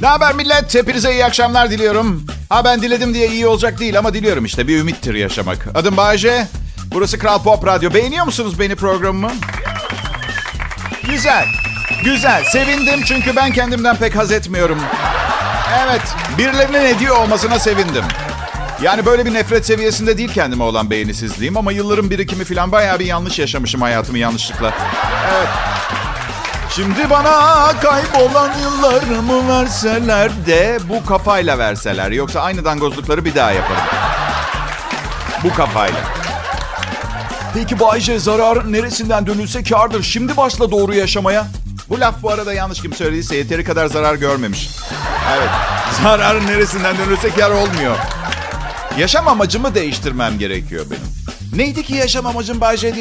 Ne haber millet? Hepinize iyi akşamlar diliyorum. Ha ben diledim diye iyi olacak değil ama diliyorum işte. Bir ümittir yaşamak. Adım Bayece. Burası Kral Pop Radyo. Beğeniyor musunuz beni programımı? Güzel. Güzel. Sevindim çünkü ben kendimden pek haz etmiyorum. Evet. Birilerinin ediyor olmasına sevindim. Yani böyle bir nefret seviyesinde değil kendime olan beğenisizliğim ama yılların birikimi falan bayağı bir yanlış yaşamışım hayatımı yanlışlıkla. Evet. Şimdi bana kaybolan yıllarımı verseler de bu kafayla verseler. Yoksa aynı dangozlukları bir daha yaparım. Bu kafayla. Peki Bayce zarar neresinden dönülse kardır. Şimdi başla doğru yaşamaya. Bu laf bu arada yanlış kim söylediyse yeteri kadar zarar görmemiş. Evet. Zararın neresinden dönülse kar olmuyor. Yaşam amacımı değiştirmem gerekiyor benim. Neydi ki yaşam amacım Bayce diye